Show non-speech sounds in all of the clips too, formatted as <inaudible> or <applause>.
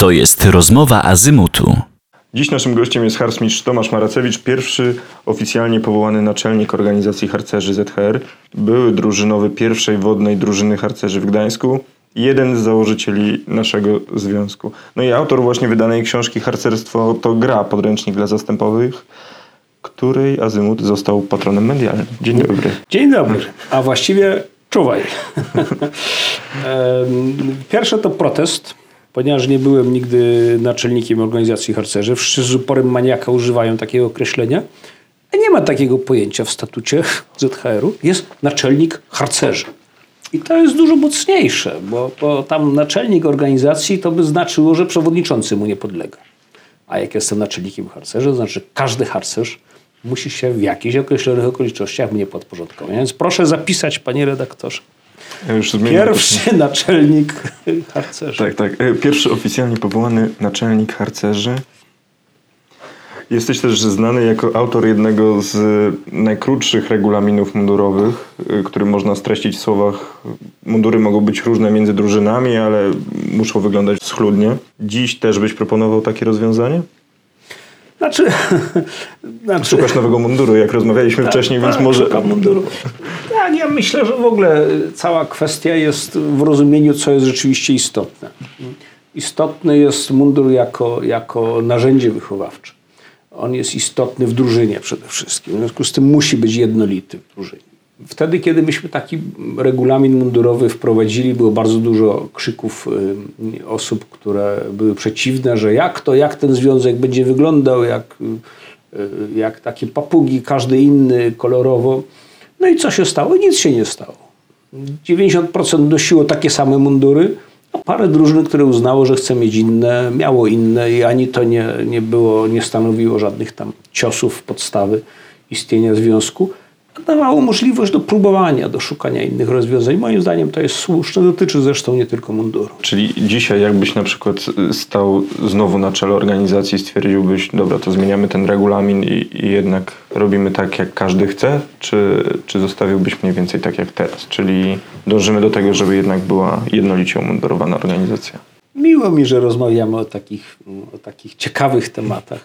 To jest rozmowa Azymutu. Dziś naszym gościem jest harcmistrz Tomasz Maracewicz, pierwszy oficjalnie powołany naczelnik organizacji harcerzy ZHR, były drużynowy pierwszej wodnej drużyny harcerzy w Gdańsku, jeden z założycieli naszego związku. No i autor właśnie wydanej książki Harcerstwo to gra, podręcznik dla zastępowych, której Azymut został patronem medialnym. Dzień dobry. Dzień dobry, a właściwie czuwaj. <laughs> Pierwsze to protest, ponieważ nie byłem nigdy naczelnikiem organizacji harcerzy. Wszyscy z uporem maniaka używają takiego określenia. A nie ma takiego pojęcia w statucie ZHR-u. Jest naczelnik harcerzy. I to jest dużo mocniejsze, bo, bo tam naczelnik organizacji to by znaczyło, że przewodniczący mu nie podlega. A jak jestem naczelnikiem harcerzy, to znaczy każdy harcerz musi się w jakichś określonych okolicznościach mnie podporządkować. Więc proszę zapisać, panie redaktorze. Ja Pierwszy naczelnik harcerzy. Tak, tak. E, Pierwszy oficjalnie powołany naczelnik harcerzy. Jesteś też znany jako autor jednego z najkrótszych regulaminów mundurowych, y, który można streścić w słowach mundury mogą być różne między drużynami, ale muszą wyglądać schludnie. Dziś też byś proponował takie rozwiązanie? Znaczy, <laughs> znaczy... Szukasz nowego munduru, jak rozmawialiśmy tak, wcześniej, tak, więc może... munduru. Tak, ja myślę, że w ogóle cała kwestia jest w rozumieniu, co jest rzeczywiście istotne. Istotny jest mundur jako, jako narzędzie wychowawcze. On jest istotny w drużynie przede wszystkim. W związku z tym musi być jednolity w drużynie. Wtedy, kiedy myśmy taki regulamin mundurowy wprowadzili, było bardzo dużo krzyków y, osób, które były przeciwne, że jak to, jak ten związek będzie wyglądał, jak, y, jak takie papugi, każdy inny kolorowo. No i co się stało? Nic się nie stało. 90% nosiło takie same mundury, a parę drużyn, które uznało, że chce mieć inne, miało inne i ani to nie, nie było, nie stanowiło żadnych tam ciosów podstawy istnienia związku dawało możliwość do próbowania, do szukania innych rozwiązań. Moim zdaniem to jest słuszne, dotyczy zresztą nie tylko munduru. Czyli dzisiaj jakbyś na przykład stał znowu na czele organizacji, stwierdziłbyś, dobra, to zmieniamy ten regulamin i, i jednak robimy tak, jak każdy chce, czy, czy zostawiłbyś mniej więcej tak jak teraz? Czyli dążymy do tego, żeby jednak była jednolicie umundurowana organizacja. Miło mi, że rozmawiamy o takich, o takich ciekawych tematach.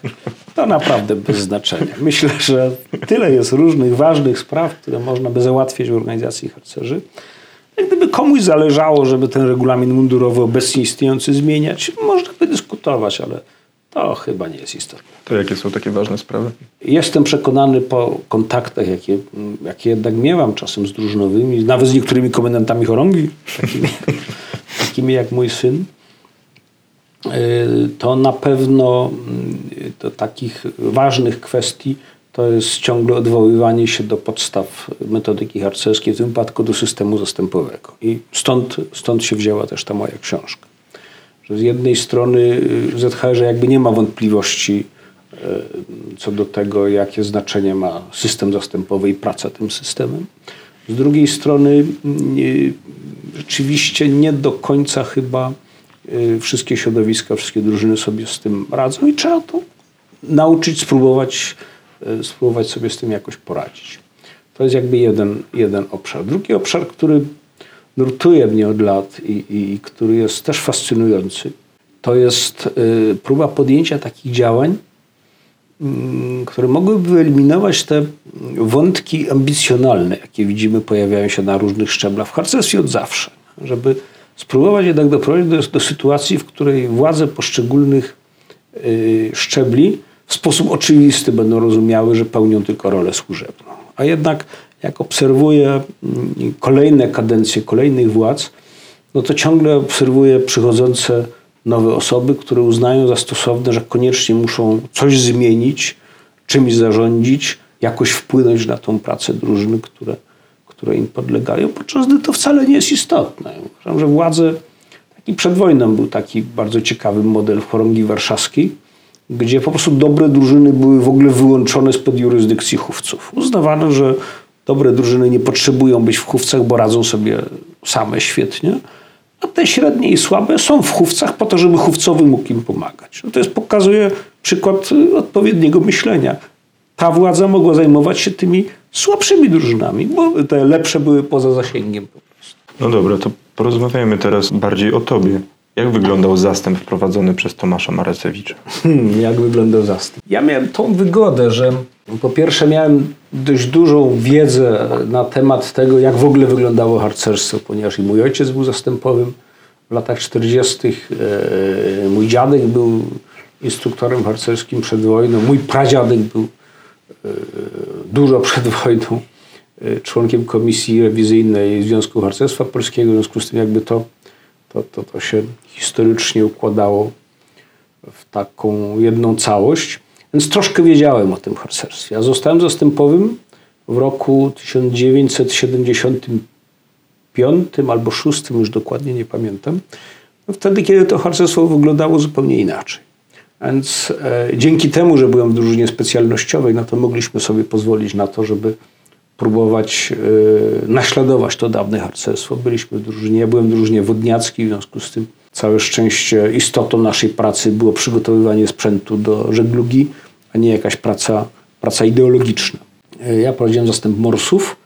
To naprawdę bez znaczenia. Myślę, że tyle jest różnych ważnych spraw, które można by załatwić w organizacji harcerzy. Gdyby komuś zależało, żeby ten regulamin mundurowy obecnie istniejący zmieniać, można by dyskutować, ale to chyba nie jest istotne. To jakie są takie ważne sprawy? Jestem przekonany po kontaktach, jakie, jakie jednak miewam czasem z drużynowymi, nawet z niektórymi komendantami chorągi, takimi, <laughs> takimi jak mój syn, to na pewno do mm, takich ważnych kwestii to jest ciągle odwoływanie się do podstaw metodyki harcerskiej, w tym wypadku do systemu zastępowego. I stąd, stąd się wzięła też ta moja książka. Że z jednej strony y, ZHR jakby nie ma wątpliwości y, co do tego, jakie znaczenie ma system zastępowy i praca tym systemem. Z drugiej strony rzeczywiście nie do końca chyba Y, wszystkie środowiska, wszystkie drużyny sobie z tym radzą i trzeba to nauczyć, spróbować, y, spróbować sobie z tym jakoś poradzić. To jest jakby jeden, jeden obszar. Drugi obszar, który nurtuje mnie od lat i, i który jest też fascynujący, to jest y, próba podjęcia takich działań, mm, które mogłyby wyeliminować te wątki ambicjonalne, jakie widzimy pojawiają się na różnych szczeblach w harcerstwie od zawsze. Żeby spróbować jednak doprowadzić do, do sytuacji, w której władze poszczególnych yy, szczebli w sposób oczywisty będą rozumiały, że pełnią tylko rolę służebną. A jednak jak obserwuję yy, kolejne kadencje kolejnych władz, no to ciągle obserwuję przychodzące nowe osoby, które uznają za stosowne, że koniecznie muszą coś zmienić, czymś zarządzić, jakoś wpłynąć na tą pracę drużyny, które które im podlegają, podczas gdy to wcale nie jest istotne. Uważam, że władze, taki przed wojną był taki bardzo ciekawy model w chorągi warszawskiej, gdzie po prostu dobre drużyny były w ogóle wyłączone spod jurysdykcji chówców. Uznawano, że dobre drużyny nie potrzebują być w chówcach, bo radzą sobie same świetnie, a te średnie i słabe są w chówcach po to, żeby chówcowy mógł im pomagać. No to jest, pokazuje przykład odpowiedniego myślenia. Ta władza mogła zajmować się tymi słabszymi drużynami, bo te lepsze były poza zasięgiem po prostu. No dobra, to porozmawiajmy teraz bardziej o tobie. Jak wyglądał zastęp wprowadzony przez Tomasza Marecewicza? Hmm, jak wyglądał zastęp? Ja miałem tą wygodę, że po pierwsze miałem dość dużą wiedzę na temat tego, jak w ogóle wyglądało harcerstwo, ponieważ i mój ojciec był zastępowym w latach 40. E, mój dziadek był instruktorem harcerskim przed wojną. Mój pradziadek był dużo przed wojną e, członkiem komisji rewizyjnej Związku Harcerstwa Polskiego. W związku z tym jakby to, to, to, to się historycznie układało w taką jedną całość. Więc troszkę wiedziałem o tym harcerstwie. Ja zostałem zastępowym w roku 1975 albo 6, już dokładnie nie pamiętam. No wtedy, kiedy to harcerstwo wyglądało zupełnie inaczej. Więc e, dzięki temu, że byłem w drużynie specjalnościowej, no to mogliśmy sobie pozwolić na to, żeby próbować e, naśladować to dawne harcerstwo. Byliśmy w drużynie, ja byłem w drużynie wodniackiej, w związku z tym całe szczęście istotą naszej pracy było przygotowywanie sprzętu do żeglugi, a nie jakaś praca, praca ideologiczna. E, ja prowadziłem zastęp morsów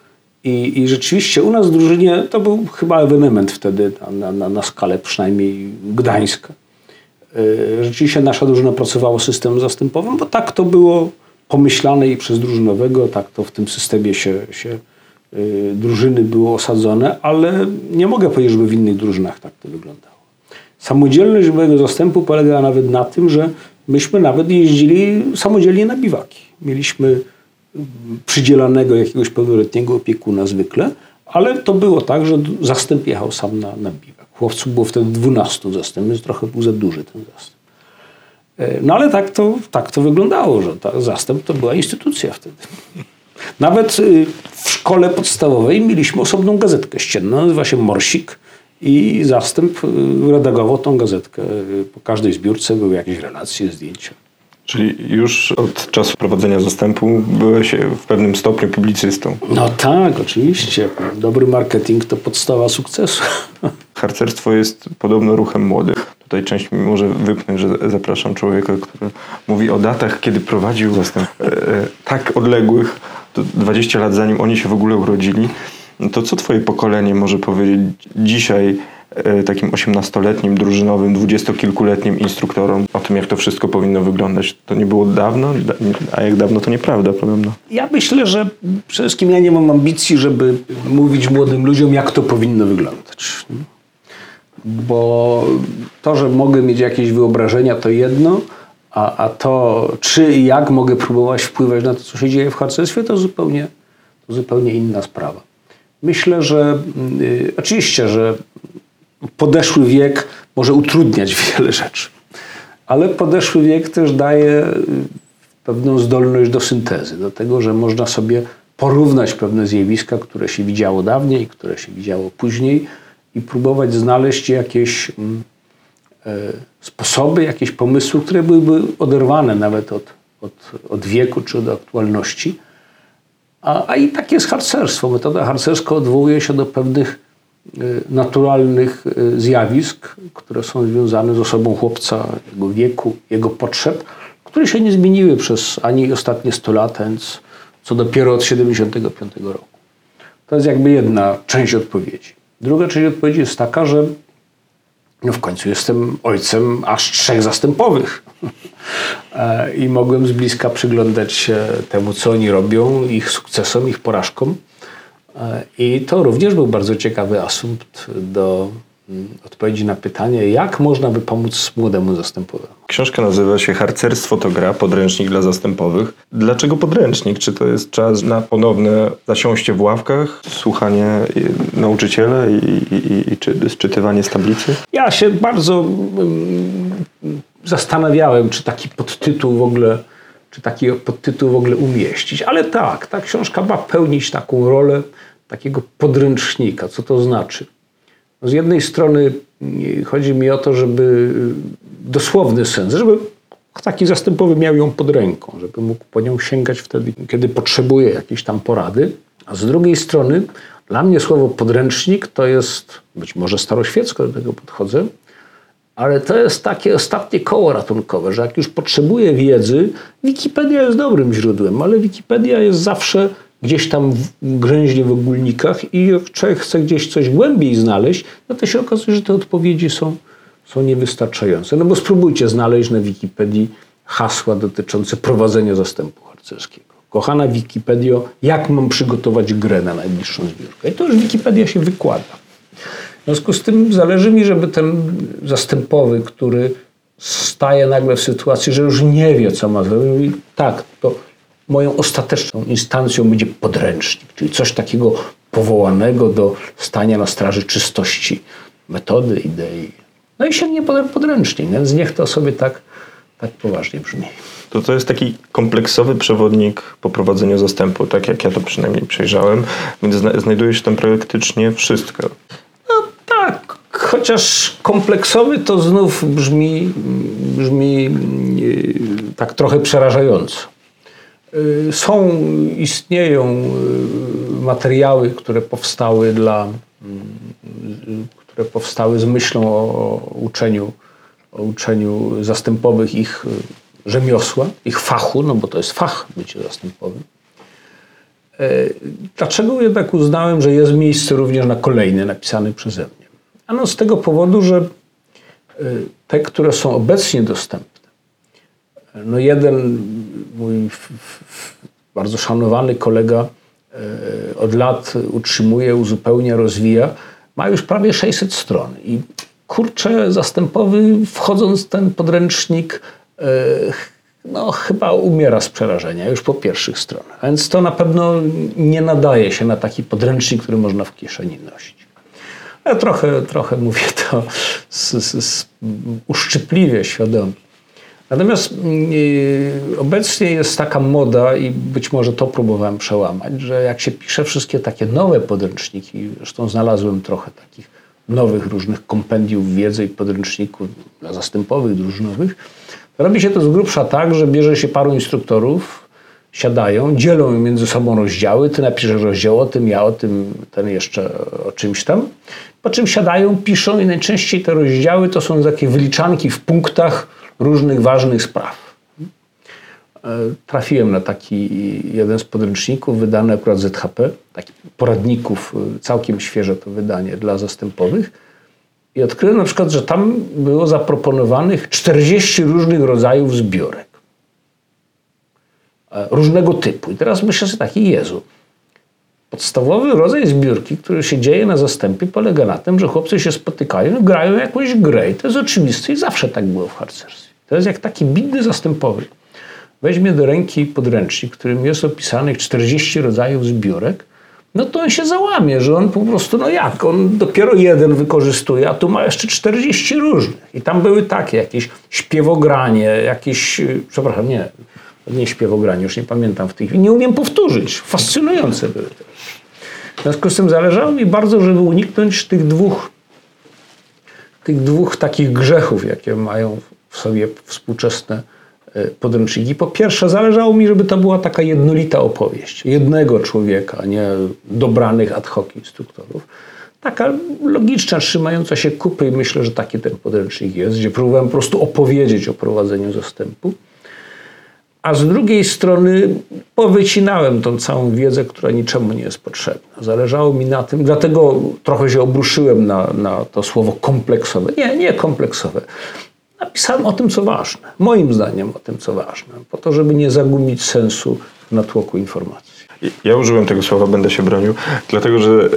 i, i rzeczywiście u nas w drużynie to był chyba ewenement wtedy na, na, na skalę przynajmniej Gdańska. E, rzeczywiście nasza drużyna pracowała systemem zastępowym, bo tak to było pomyślane i przez drużynowego, tak to w tym systemie się, się y, drużyny były osadzone, ale nie mogę powiedzieć, żeby w innych drużynach tak to wyglądało. Samodzielność mojego zastępu polegała nawet na tym, że myśmy nawet jeździli samodzielnie na biwaki. Mieliśmy przydzielanego jakiegoś pełnoletniego opiekuna zwykle, ale to było tak, że zastęp jechał sam na, na biwak. Chłopców było wtedy 12 zastęp, więc trochę był za duży ten zastęp. E, no ale tak to, tak to wyglądało, że ta zastęp to była instytucja wtedy. <laughs> Nawet y, w szkole podstawowej mieliśmy osobną gazetkę ścienną, nazywa się Morsik i zastęp y, redagował tą gazetkę. Y, po każdej zbiórce były jakieś relacje, zdjęcia. Czyli już od czasu prowadzenia zastępu byłeś w pewnym stopniu publicystą. No tak, oczywiście. Dobry marketing to podstawa sukcesu. <laughs> Harcerstwo jest podobno ruchem młodych. Tutaj część mi może wypnąć, że zapraszam człowieka, który mówi o datach, kiedy prowadził zastęp e, e, tak odległych, to 20 lat zanim oni się w ogóle urodzili. No to co twoje pokolenie może powiedzieć dzisiaj takim 18-letnim, drużynowym, dwudziestokilkuletnim instruktorom o tym, jak to wszystko powinno wyglądać. To nie było dawno, a jak dawno to nieprawda podobno. Ja myślę, że przede wszystkim ja nie mam ambicji, żeby mówić młodym ludziom, jak to powinno wyglądać. Bo to, że mogę mieć jakieś wyobrażenia, to jedno, a, a to, czy i jak mogę próbować wpływać na to, co się dzieje w harcerstwie, to zupełnie, to zupełnie inna sprawa. Myślę, że y, oczywiście, że podeszły wiek może utrudniać wiele rzeczy, ale podeszły wiek też daje y, pewną zdolność do syntezy, do tego, że można sobie porównać pewne zjawiska, które się widziało dawniej, które się widziało później i próbować znaleźć jakieś mm, e, sposoby, jakieś pomysły, które byłyby oderwane nawet od, od, od wieku czy od aktualności. A, a i tak jest harcerstwo. Metoda harcerska odwołuje się do pewnych naturalnych y, zjawisk, które są związane z osobą chłopca, jego wieku, jego potrzeb, które się nie zmieniły przez ani ostatnie 100 lat, więc co dopiero od 75 roku. To jest jakby jedna część odpowiedzi. Druga część odpowiedzi jest taka, że no w końcu jestem ojcem aż trzech zastępowych. <laughs> E, I mogłem z bliska przyglądać się temu, co oni robią, ich sukcesom, ich porażkom. I to również był bardzo ciekawy asumpt do mm, odpowiedzi na pytanie, jak można by pomóc młodemu zastępowemu. Książka nazywa się Harcerstwo to gra, podręcznik dla zastępowych. Dlaczego podręcznik? Czy to jest czas na ponowne zasiąście w ławkach, słuchanie y, nauczyciela i, i, i czy, czytywanie z tablicy? Ja się bardzo um, zastanawiałem, czy taki podtytuł w ogóle czy taki podtytuł w ogóle umieścić. Ale tak, ta książka ma pełnić taką rolę takiego podręcznika. Co to znaczy? No z jednej strony mm, chodzi mi o to, żeby y, dosłowny sens, żeby taki zastępowy miał ją pod ręką, żeby mógł po nią sięgać wtedy, kiedy potrzebuje jakiejś tam porady. A z drugiej strony, dla mnie słowo podręcznik to jest, być może staroświecko do tego podchodzę, ale to jest takie ostatnie koło ratunkowe, że jak już potrzebuję wiedzy, Wikipedia jest dobrym źródłem, ale Wikipedia jest zawsze gdzieś tam grzęźnie w ogólnikach i jak człowiek chce gdzieś coś głębiej znaleźć, no to się okazuje, że te odpowiedzi są, są niewystarczające. No bo spróbujcie znaleźć na Wikipedii hasła dotyczące prowadzenia zastępu harcerskiego. Kochana Wikipedio, jak mam przygotować grę na najbliższą zbiórkę? I to już Wikipedia się wykłada. Związku z tym zależy mi, żeby ten zastępowy, który staje nagle w sytuacji, że już nie wie, co ma zrobić, tak, to moją ostateczną instancją będzie podręcznik, czyli coś takiego powołanego do stania na straży czystości metody, idei. No i sięgnie po podręcznik, więc niech to sobie tak, tak poważnie brzmi. To to jest taki kompleksowy przewodnik po prowadzeniu zastępu, tak jak ja to przynajmniej przejrzałem, więc zna znajduje się tam praktycznie wszystko. Chociaż kompleksowy to znów brzmi, brzmi yy, tak trochę przerażająco. Yy, są, istnieją yy, materiały, które powstały dla, które powstały z myślą o uczeniu, o uczeniu zastępowych ich rzemiosła, ich fachu, no bo to jest fach bycie zastępowym. Dlaczego jednak uznałem, że jest miejsce również na kolejny napisany przeze mnie? Ano z tego powodu, że te, które są obecnie dostępne, no jeden mój bardzo szanowany kolega od lat utrzymuje, uzupełnia, rozwija, ma już prawie 600 stron. I kurczę, zastępowy, wchodząc ten podręcznik, no, chyba umiera z przerażenia już po pierwszych stronach. Więc to na pewno nie nadaje się na taki podręcznik, który można w kieszeni nosić. Ja trochę, trochę mówię to z, z, z uszczypliwie, świadomie. Natomiast yy, obecnie jest taka moda i być może to próbowałem przełamać, że jak się pisze wszystkie takie nowe podręczniki, zresztą znalazłem trochę takich nowych różnych kompendiów wiedzy i podręczników dla zastępowych, drużynowych, robi się to z grubsza tak, że bierze się paru instruktorów, siadają, dzielą między sobą rozdziały, ty napiszesz rozdział o tym, ja o tym, ten jeszcze o czymś tam, po czym siadają, piszą i najczęściej te rozdziały to są takie wyliczanki w punktach różnych ważnych spraw. Trafiłem na taki jeden z podręczników, wydany akurat ZHP, takich poradników, całkiem świeże to wydanie dla zastępowych. I odkryłem na przykład, że tam było zaproponowanych 40 różnych rodzajów zbiorek. Różnego typu. I teraz myślę sobie taki, Jezu, podstawowy rodzaj zbiórki, który się dzieje na zastępie, polega na tym, że chłopcy się spotykają, grają jakąś grę. I to jest oczywiste i zawsze tak było w harcerstwie. To jest jak taki bidny zastępowy. Weźmie do ręki podręcznik, w którym jest opisanych 40 rodzajów zbiórek, no to on się załamie, że on po prostu, no jak, on dopiero jeden wykorzystuje, a tu ma jeszcze 40 różnych. I tam były takie, jakieś śpiewogranie, jakieś, przepraszam, nie, nie śpiewogranie, już nie pamiętam w tej chwili, nie umiem powtórzyć. Fascynujące były. W związku z tym zależało mi bardzo, żeby uniknąć tych dwóch, tych dwóch takich grzechów, jakie mają w sobie współczesne podręczniki. Po pierwsze, zależało mi, żeby to była taka jednolita opowieść jednego człowieka, nie dobranych ad hoc instruktorów. Taka logiczna, trzymająca się kupy i myślę, że taki ten podręcznik jest, gdzie próbowałem po prostu opowiedzieć o prowadzeniu zastępu. A z drugiej strony powycinałem tą całą wiedzę, która niczemu nie jest potrzebna. Zależało mi na tym, dlatego trochę się obruszyłem na, na to słowo kompleksowe. Nie, nie kompleksowe. Napisałem o tym, co ważne. Moim zdaniem o tym, co ważne. Po to, żeby nie zagubić sensu w natłoku informacji. Ja użyłem tego słowa, będę się bronił, dlatego że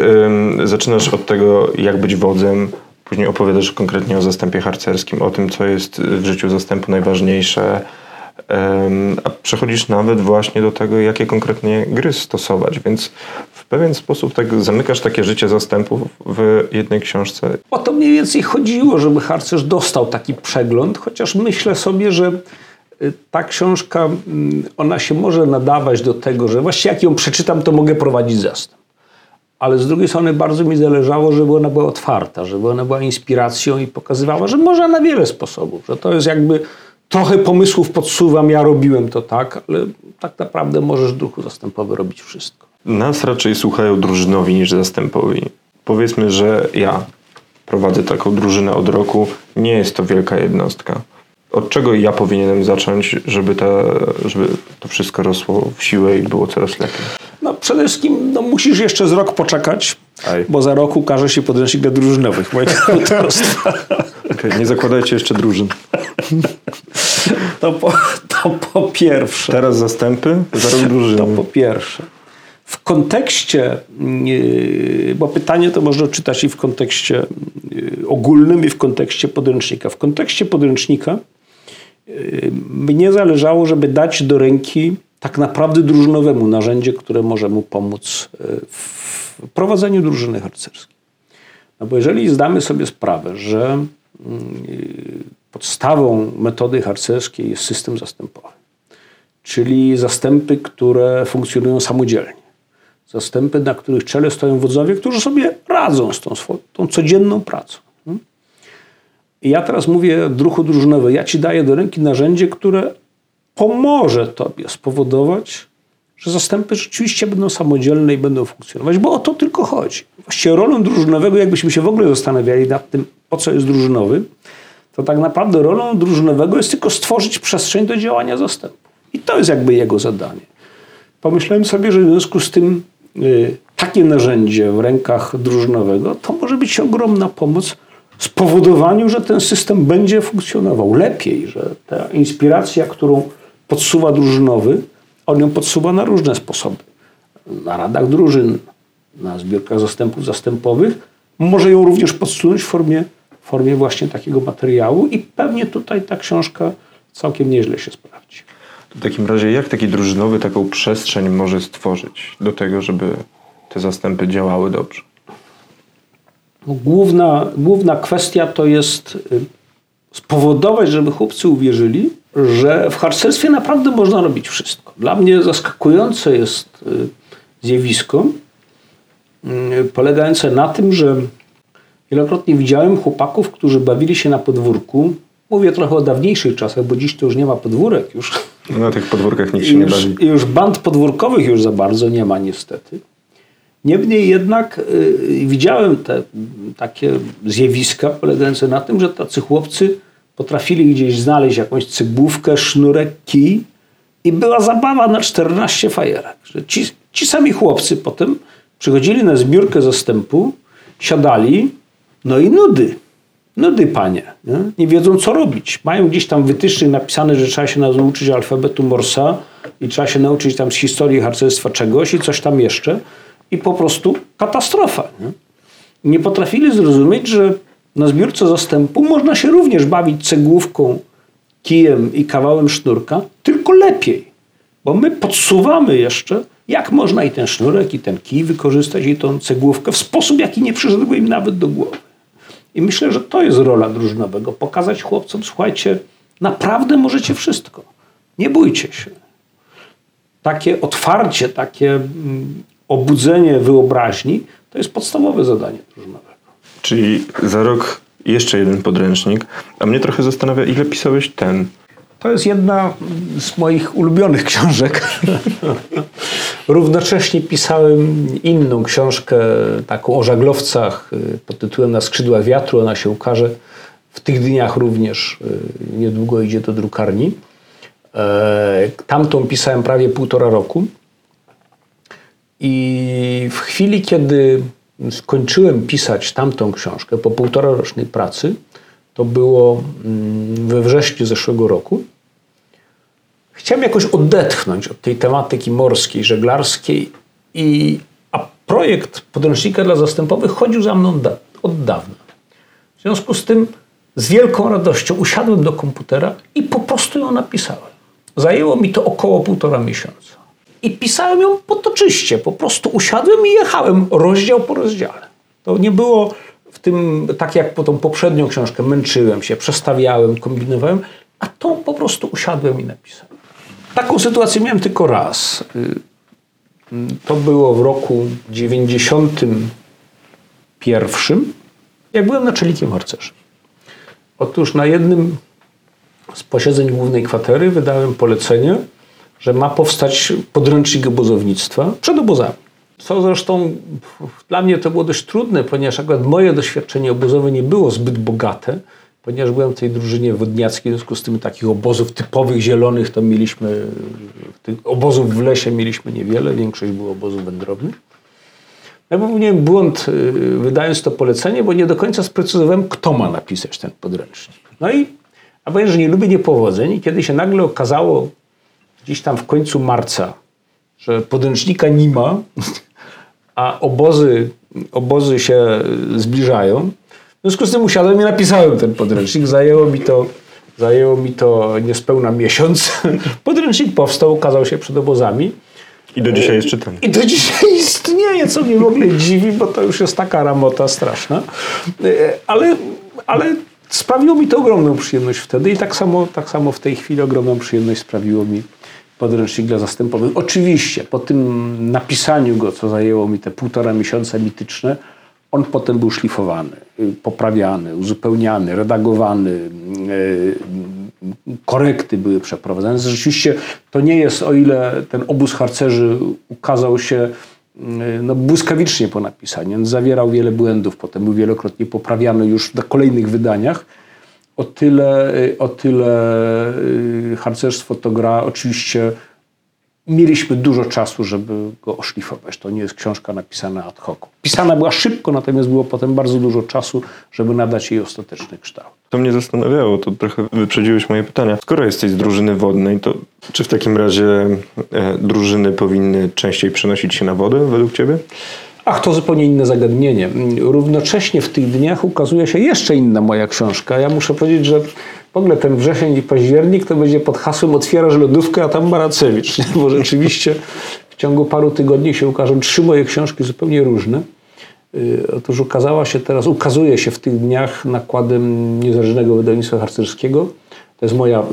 zaczynasz od tego, jak być wodzem, później opowiadasz konkretnie o zastępie harcerskim, o tym, co jest w życiu zastępu najważniejsze, a przechodzisz nawet właśnie do tego, jakie konkretnie gry stosować, więc w pewien sposób tak zamykasz takie życie zastępów w jednej książce. O to mniej więcej chodziło, żeby harcerz dostał taki przegląd, chociaż myślę sobie, że ta książka, ona się może nadawać do tego, że właściwie jak ją przeczytam, to mogę prowadzić zastęp. Ale z drugiej strony bardzo mi zależało, żeby ona była otwarta, żeby ona była inspiracją i pokazywała, że można na wiele sposobów, że to jest jakby trochę pomysłów podsuwam, ja robiłem to tak, ale tak naprawdę możesz duchu zastępowy robić wszystko. Nas raczej słuchają drużynowi niż zastępowi. Powiedzmy, że ja prowadzę taką drużynę od roku, nie jest to wielka jednostka od czego ja powinienem zacząć, żeby, ta, żeby to wszystko rosło w siłę i było coraz lepiej? No przede wszystkim no, musisz jeszcze z rok poczekać, Aj. bo za rok ukaże się podręcznik dla drużynowych mojego <laughs> autorstwa. Okay, nie zakładajcie jeszcze drużyn. <laughs> To po, to po pierwsze. Teraz zastępy, za rok drużyny. To po pierwsze. W kontekście, yy, bo pytanie to można czytać i w kontekście yy, ogólnym, i w kontekście podręcznika. W kontekście podręcznika yy, mnie zależało, żeby dać do ręki tak naprawdę drużynowemu narzędzie, które może mu pomóc w prowadzeniu drużyny harcerskiej. No bo jeżeli zdamy sobie sprawę, że podstawą metody harcerskiej jest system zastępowy, czyli zastępy, które funkcjonują samodzielnie. Zastępy, na których czele stoją wodzowie, którzy sobie radzą z tą, tą codzienną pracą. I ja teraz mówię druhu drużynowy, ja ci daję do ręki narzędzie, które pomoże tobie spowodować, że zastępy rzeczywiście będą samodzielne i będą funkcjonować, bo o to tylko chodzi. Właściwie rolą drużynowego, jakbyśmy się w ogóle zastanawiali nad tym, po co jest drużynowy, to tak naprawdę rolą drużynowego jest tylko stworzyć przestrzeń do działania zastępu. I to jest jakby jego zadanie. Pomyślałem sobie, że w związku z tym y, takie narzędzie w rękach drużynowego to może być ogromna pomoc w spowodowaniu, że ten system będzie funkcjonował lepiej, że ta inspiracja, którą podsuwa drużynowy, on ją podsuwa na różne sposoby. Na radach drużyn, na zbiórkach zastępów zastępowych. Może ją również podsunąć w formie w formie właśnie takiego materiału i pewnie tutaj ta książka całkiem nieźle się sprawdzi. W takim razie jak taki drużynowy taką przestrzeń może stworzyć do tego, żeby te zastępy działały dobrze? No, główna, główna kwestia to jest y, spowodować, żeby chłopcy uwierzyli, że w harcerstwie naprawdę można robić wszystko. Dla mnie zaskakujące jest y, zjawisko y, polegające na tym, że Wielokrotnie widziałem chłopaków, którzy bawili się na podwórku. Mówię trochę o dawniejszych czasach, bo dziś to już nie ma podwórek już. Na tych podwórkach nikt się już, nie bawi. Już band podwórkowych już za bardzo nie ma niestety. Niemniej jednak y, widziałem te takie zjawiska polegające na tym, że tacy chłopcy potrafili gdzieś znaleźć jakąś cygłówkę, sznurek, kij i była zabawa na 14 fajerek. Że ci, ci sami chłopcy potem przychodzili na zbiórkę zastępu, siadali, no i nudy. Nudy, panie. Nie? nie wiedzą, co robić. Mają gdzieś tam wytycznych napisane, że trzeba się nauczyć alfabetu Morsa i trzeba się nauczyć tam z historii harcerstwa czegoś i coś tam jeszcze. I po prostu katastrofa. Nie, nie potrafili zrozumieć, że na zbiórce zastępu można się również bawić cegłówką, kijem i kawałem sznurka, tylko lepiej. Bo my podsuwamy jeszcze, jak można i ten sznurek, i ten kij wykorzystać, i tą cegłówkę w sposób, jaki nie przyszedłby im nawet do głowy. I myślę, że to jest rola drużynowego. Pokazać chłopcom, słuchajcie, naprawdę możecie wszystko. Nie bójcie się. Takie otwarcie, takie mm, obudzenie wyobraźni to jest podstawowe zadanie drużynowego. Czyli za rok jeszcze jeden podręcznik. A mnie trochę zastanawia, ile pisałeś ten? To jest jedna z moich ulubionych książek. <laughs> Równocześnie pisałem inną książkę, taką o żaglowcach y, pod tytułem Na skrzydłach wiatru. Ona się ukaże w tych dniach również. Y, niedługo idzie do drukarni. E, tamtą pisałem prawie półtora roku. I w chwili, kiedy skończyłem pisać tamtą książkę po półtora rocznej pracy, to było mm, we wrześniu zeszłego roku, chciałem jakoś odetchnąć od tej tematyki morskiej, żeglarskiej i a projekt podręcznika dla zastępowych chodził za mną da, od dawna. W związku z tym z wielką radością usiadłem do komputera i po prostu ją napisałem. Zajęło mi to około półtora miesiąca. I pisałem ją potoczyście, po prostu usiadłem i jechałem rozdział po rozdziale. To nie było w tym, tak jak po tą poprzednią książkę, męczyłem się, przestawiałem, kombinowałem, a to po prostu usiadłem i napisałem. Taką sytuację miałem tylko raz. Y, to było w roku 91, jak byłem naczelnikiem harcerzy. Otóż na jednym z posiedzeń głównej kwatery wydałem polecenie, że ma powstać podręcznik obozownictwa przed obozami. Co zresztą dla mnie to było dość trudne, ponieważ akurat moje doświadczenie obozowe nie było zbyt bogate ponieważ byłem w tej drużynie wodniackiej, w związku z tym takich obozów typowych zielonych to mieliśmy, tych obozów w lesie mieliśmy niewiele, większość było obozów wędrownych. Ja popełniłem błąd y, wydając to polecenie, bo nie do końca sprecyzowałem, kto ma napisać ten podręcznik. No i, a powiem, że nie lubię niepowodzeń i kiedy się nagle okazało gdzieś tam w końcu marca, że podręcznika nie ma, <laughs> a obozy, obozy się zbliżają, w związku z tym usiadłem i napisałem ten podręcznik. Zajęło mi to, zajęło mi to niespełna miesiąc. <laughs> Podręcznik powstał, ukazał się przed obozami. I do dzisiaj jest czytany. I do dzisiaj istnieje, co mnie w ogóle dziwi, bo to już jest taka ramota straszna. E, Ale, ale sprawiło mi to ogromną przyjemność wtedy i tak samo, tak samo w tej chwili ogromną przyjemność sprawiło mi podręcznik dla zastępowych. Oczywiście po tym napisaniu go, co zajęło mi te półtora miesiąca mityczne, on potem był szlifowany, y, poprawiany, uzupełniany, redagowany, y, korekty były przeprowadzane. Rzeczywiście to nie jest, o ile ten obóz harcerzy ukazał się y, no, błyskawicznie po napisaniu. On zawierał wiele błędów, potem był wielokrotnie poprawiany już w kolejnych wydaniach. O tyle, o tyle harcerstwo to gra oczywiście mieliśmy dużo czasu, żeby go oszlifować. To nie jest książka napisana ad hoc. Pisana była szybko, natomiast było potem bardzo dużo czasu, żeby nadać jej ostateczny kształt. To mnie zastanawiało, to trochę wyprzedziłeś moje pytania. Skoro jesteś z drużyny wodnej, to czy w takim razie e, drużyny powinny częściej przenosić się na wodę według Ciebie? Ach, to zupełnie inne zagadnienie. Równocześnie w tych dniach ukazuje się jeszcze inna moja książka. Ja muszę powiedzieć, że w ogóle ten wrzesień i październik to będzie pod hasłem otwierasz lodówkę, a tam Maracewicz. Bo rzeczywiście w ciągu paru tygodni się ukażą trzy moje książki zupełnie różne. Y, otóż ukazała się teraz, ukazuje się w tych dniach nakładem Niezależnego Wydawnictwa Harcerskiego. To jest moja y,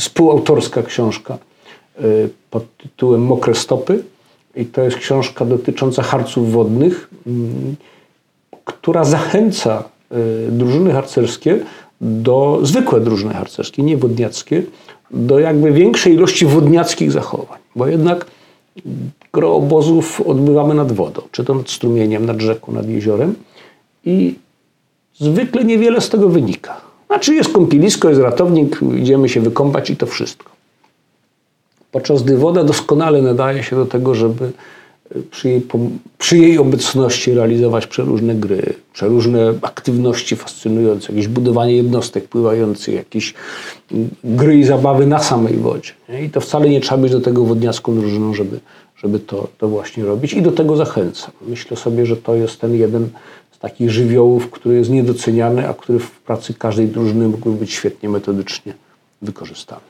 współautorska książka y, pod tytułem Mokre Stopy. I to jest książka dotycząca harców wodnych, mm, która zachęca drużyny harcerskie do zwykłe drużyny harcerskie, nie wodniackie, do jakby większej ilości wodniackich zachowań. Bo jednak gro obozów odbywamy nad wodą, czy to nad strumieniem, nad rzeką, nad jeziorem i zwykle niewiele z tego wynika. Znaczy jest kąpielisko, jest ratownik, idziemy się wykąpać i to wszystko. Podczas gdy woda doskonale nadaje się do tego, żeby przy jej, przy jej obecności realizować przeróżne gry, przeróżne aktywności fascynujące, jakieś budowanie jednostek pływających, jakieś gry i zabawy na samej wodzie. Nie? I to wcale nie trzeba być do tego wodniacką drużyną, żeby, żeby to, to właśnie robić. I do tego zachęcam. Myślę sobie, że to jest ten jeden z takich żywiołów, który jest niedoceniany, a który w pracy każdej drużyny mógłby być świetnie metodycznie wykorzystany.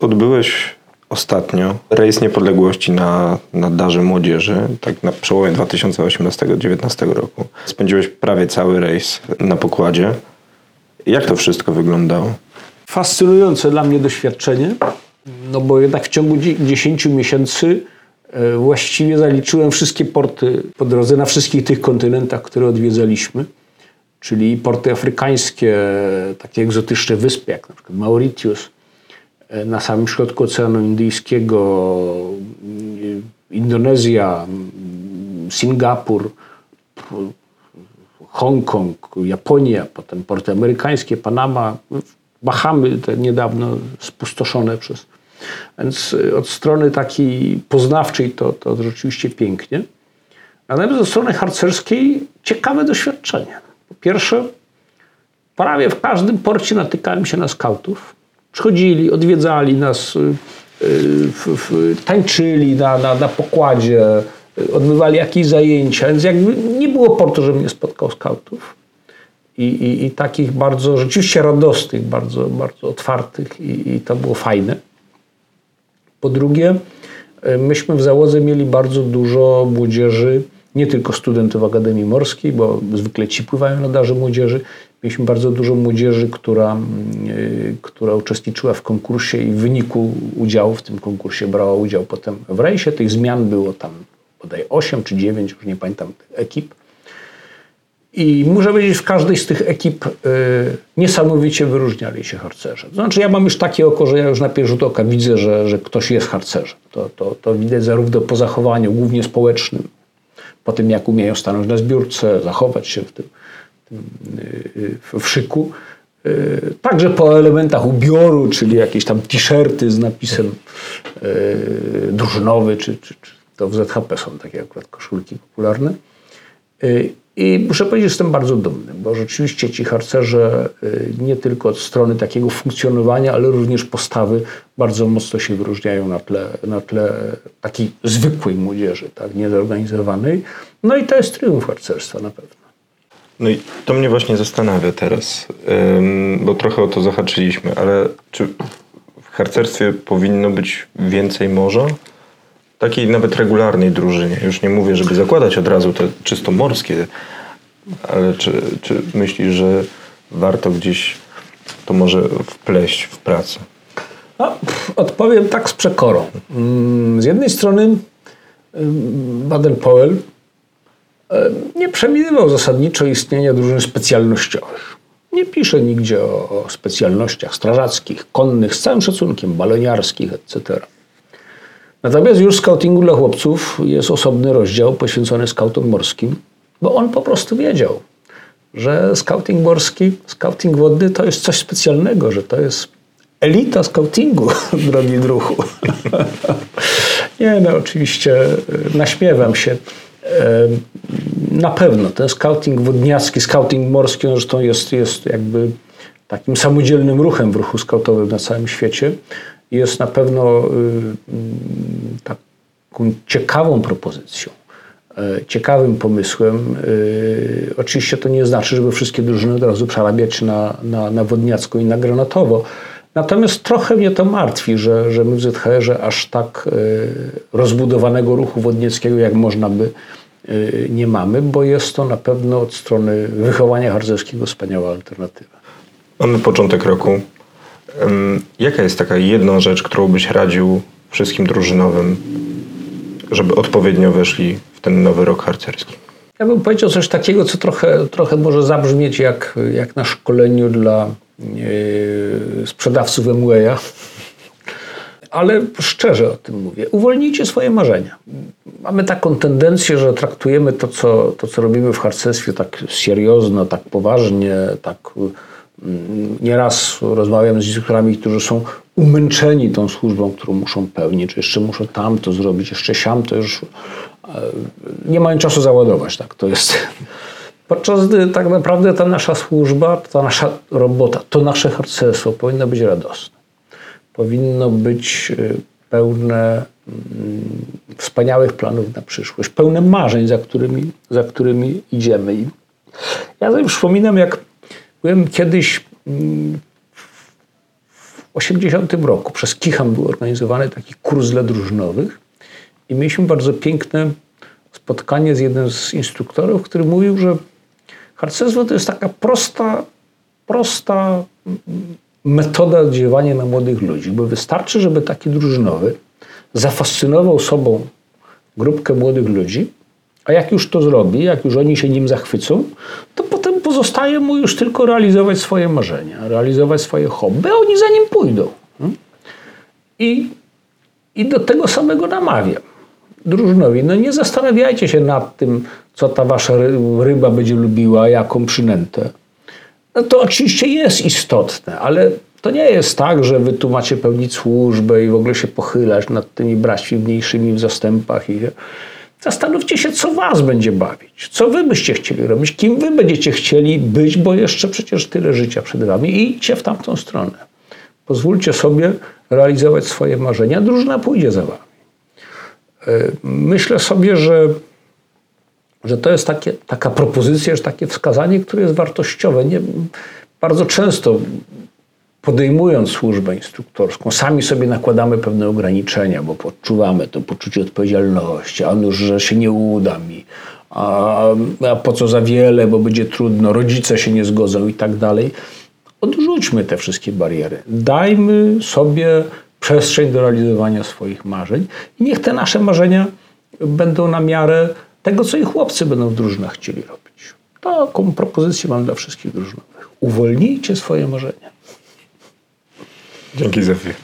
Odbyłeś ostatnio rejs niepodległości na, na Darze Młodzieży, tak na przełomie 2018-2019 roku. Spędziłeś prawie cały rejs na pokładzie. Jak to wszystko wyglądało? Fascynujące dla mnie doświadczenie, no bo jednak w ciągu 10 miesięcy e, właściwie zaliczyłem wszystkie porty po drodze na wszystkich tych kontynentach, które odwiedzaliśmy, czyli porty afrykańskie, takie egzotyczne wyspy jak na przykład Mauritius, E, na samym środku Oceanu Indyjskiego, Indonezja, Singapur, Hongkong, Japonia, potem porty amerykańskie, Panama, Bahamy te niedawno spustoszone przez. Więc e, od strony takiej poznawczej to, to rzeczywiście pięknie. Natomiast od strony harcerskiej ciekawe doświadczenie. Po pierwsze, prawie w każdym porcie natykałem się na skautów przychodzili, odwiedzali nas, y, y, tańczyli na, na, na pokładzie, y, odbywali jakieś zajęcia, więc jakby nie było portu, żebym nie spotkał skautów. I, i, i takich bardzo rzeczywiście radosnych, bardzo, bardzo otwartych i, i to było fajne. Po drugie, myśmy w załodze mieli bardzo dużo młodzieży, nie tylko studentów Akademii Morskiej, bo zwykle ci pływają na darze młodzieży, Mieliśmy bardzo dużo młodzieży, która, mm, y, która uczestniczyła w konkursie i w wyniku udziału w tym konkursie brała udział potem w rejsie. Tych zmian było tam bodaj 8 czy 9, już nie pamiętam, ekip. I muszę powiedzieć, w każdej z tych ekip y, niesamowicie wyróżniali się harcerze. Znaczy, ja mam już takie oko, że ja już na pierwszy oka widzę, że, że ktoś jest harcerzem. To, to, to widać zarówno po zachowaniu, głównie społecznym, po tym, jak umieją stanąć na zbiórce, zachować się w tym w szyku. Także po elementach ubioru, czyli jakieś tam t-shirty z napisem drużynowy, czy, czy, czy To w ZHP są takie akurat koszulki popularne. I muszę powiedzieć, że jestem bardzo dumny, bo rzeczywiście ci harcerze y, nie tylko od strony takiego funkcjonowania, ale również postawy bardzo mocno się wyróżniają na tle, na tle takiej zwykłej młodzieży, tak, niezorganizowanej. No i to jest triumf harcerstwa na pewno. No i to mnie właśnie zastanawia teraz, bo trochę o to zahaczyliśmy, ale czy w harcerstwie powinno być więcej morza? Takiej nawet regularnej drużynie. Już nie mówię, żeby zakładać od razu te czysto morskie, ale czy, czy myślisz, że warto gdzieś to może wpleść w pracę? No, odpowiem tak z przekorą. Mm, z jednej strony Baden-Powell nie przewidywał zasadniczo istnienia drużyn specjalnościowych. Nie pisze nigdzie o specjalnościach strażackich, konnych, z całym szacunkiem, baloniarskich, etc. Natomiast już scoutingu dla chłopców jest osobny rozdział poświęcony skautom morskim, bo on po prostu wiedział, że scouting morski, scouting wodny to jest coś specjalnego, że to jest elita scoutingu, <laughs> drogi druhu. <laughs> Nie, no oczywiście e, naśmiewam się. E, na pewno ten scouting wodniacki, scouting morski, on zresztą jest, jest jakby takim samodzielnym ruchem w ruchu skautowym na całym świecie. Jest na pewno y, y, taką ciekawą propozycją, e, ciekawym pomysłem. Y, oczywiście to nie znaczy, żeby wszystkie drużyny od razu przerabiać na, na, na wodniacko i na granatowo. Natomiast trochę mnie to martwi, że, że my w ZHR-ze aż tak rozbudowanego ruchu wodnieckiego, jak można by nie mamy, bo jest to na pewno od strony wychowania harcerskiego wspaniała alternatywa. Mamy początek roku. Jaka jest taka jedna rzecz, którą byś radził wszystkim drużynowym, żeby odpowiednio weszli w ten nowy rok harcerski? Ja bym powiedział coś takiego, co trochę, trochę może zabrzmieć jak, jak na szkoleniu dla yy, sprzedawców Emwaya ale szczerze o tym mówię. Uwolnijcie swoje marzenia. Mamy taką tendencję, że traktujemy to, co, to, co robimy w harcerstwie tak seriozno, tak poważnie, tak nieraz rozmawiam z instruktorami, którzy są umęczeni tą służbą, którą muszą pełnić, czy jeszcze muszą tam to zrobić, jeszcze siam, to już e, nie mają czasu załadować. Tak, to jest. Podczas gdy tak naprawdę ta nasza służba, ta nasza robota, to nasze harcerstwo powinno być radosne powinno być y, pełne mm, wspaniałych planów na przyszłość, pełne marzeń, za którymi, za którymi idziemy. I ja sobie przypominam, jak byłem kiedyś mm, w 80 roku. Przez Kicham był organizowany taki kurs dla drużynowych i mieliśmy bardzo piękne spotkanie z jednym z instruktorów, który mówił, że harcerstwo to jest taka prosta, prosta metoda oddziaływania na młodych ludzi, bo wystarczy, żeby taki drużynowy zafascynował sobą grupkę młodych ludzi, a jak już to zrobi, jak już oni się nim zachwycą, to potem pozostaje mu już tylko realizować swoje marzenia, realizować swoje hobby, oni za nim pójdą. I, i do tego samego namawiam drużynowi. No nie zastanawiajcie się nad tym, co ta wasza ryba będzie lubiła, jaką przynętę no to oczywiście jest istotne, ale to nie jest tak, że wy tu macie pełnić służbę i w ogóle się pochylać nad tymi braćmi mniejszymi w zastępach. I zastanówcie się, co was będzie bawić, co wy byście chcieli robić, kim wy będziecie chcieli być, bo jeszcze przecież tyle życia przed wami i idźcie w tamtą stronę. Pozwólcie sobie realizować swoje marzenia, drużyna pójdzie za wami. E, myślę sobie, że że to jest takie, taka propozycja, że takie wskazanie, które jest wartościowe. Nie, bardzo często podejmując służbę instruktorską, sami sobie nakładamy pewne ograniczenia, bo odczuwamy to poczucie odpowiedzialności, a już, że się nie uda mi, a, a po co za wiele, bo będzie trudno, rodzice się nie zgodzą i tak dalej. Odrzućmy te wszystkie bariery. Dajmy sobie przestrzeń do realizowania swoich marzeń i niech te nasze marzenia będą na miarę tego, co i chłopcy będą w drużynach chcieli robić. Taką propozycję mam dla wszystkich drużynowych. Uwolnijcie swoje marzenia. Dzięki za chwilę.